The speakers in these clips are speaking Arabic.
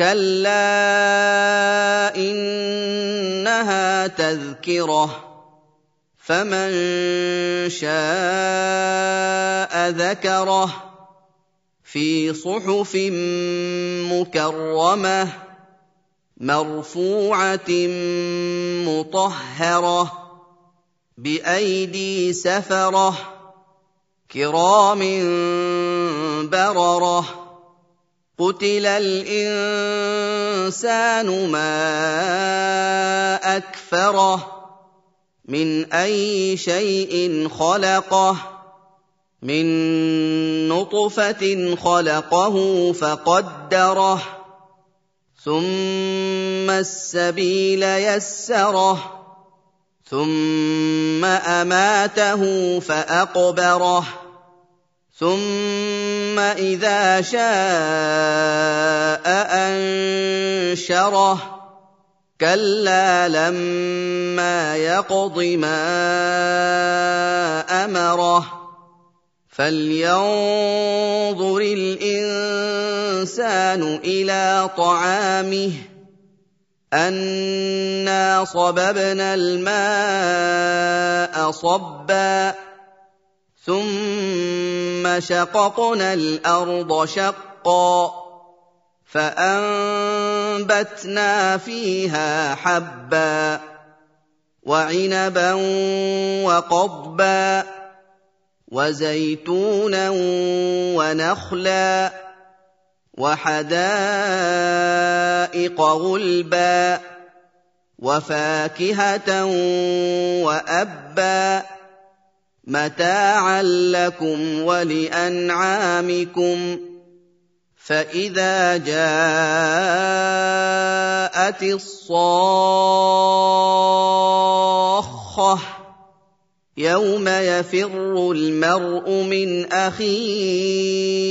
كلا انها تذكره فمن شاء ذكره في صحف مكرمه مرفوعه مطهره بايدي سفره كرام برره قتل الانسان ما اكفره من اي شيء خلقه من نطفه خلقه فقدره ثم السبيل يسره ثم اماته فاقبره ثم إذا شاء أنشره. كلا لما يقض ما أمره. فلينظر الإنسان إلى طعامه. أنا صببنا الماء صبا. ثم شققنا الأرض شقا فانبتنا فيها حبا وعنبا وقضبا وزيتونا ونخلا وحدائق غلبا وفاكهه وابا متاعا لكم ولأنعامكم فإذا جاءت الصاخة يوم يفر المرء من أخيه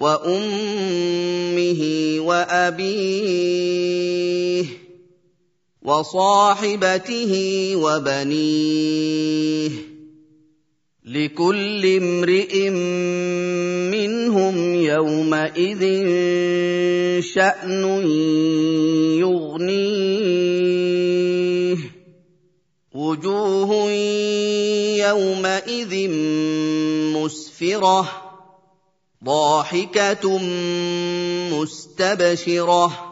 وأمه وأبيه وصاحبته وبنيه لكل امرئ منهم يومئذ شأن يغنيه. وجوه يومئذ مسفرة ضاحكة مستبشرة.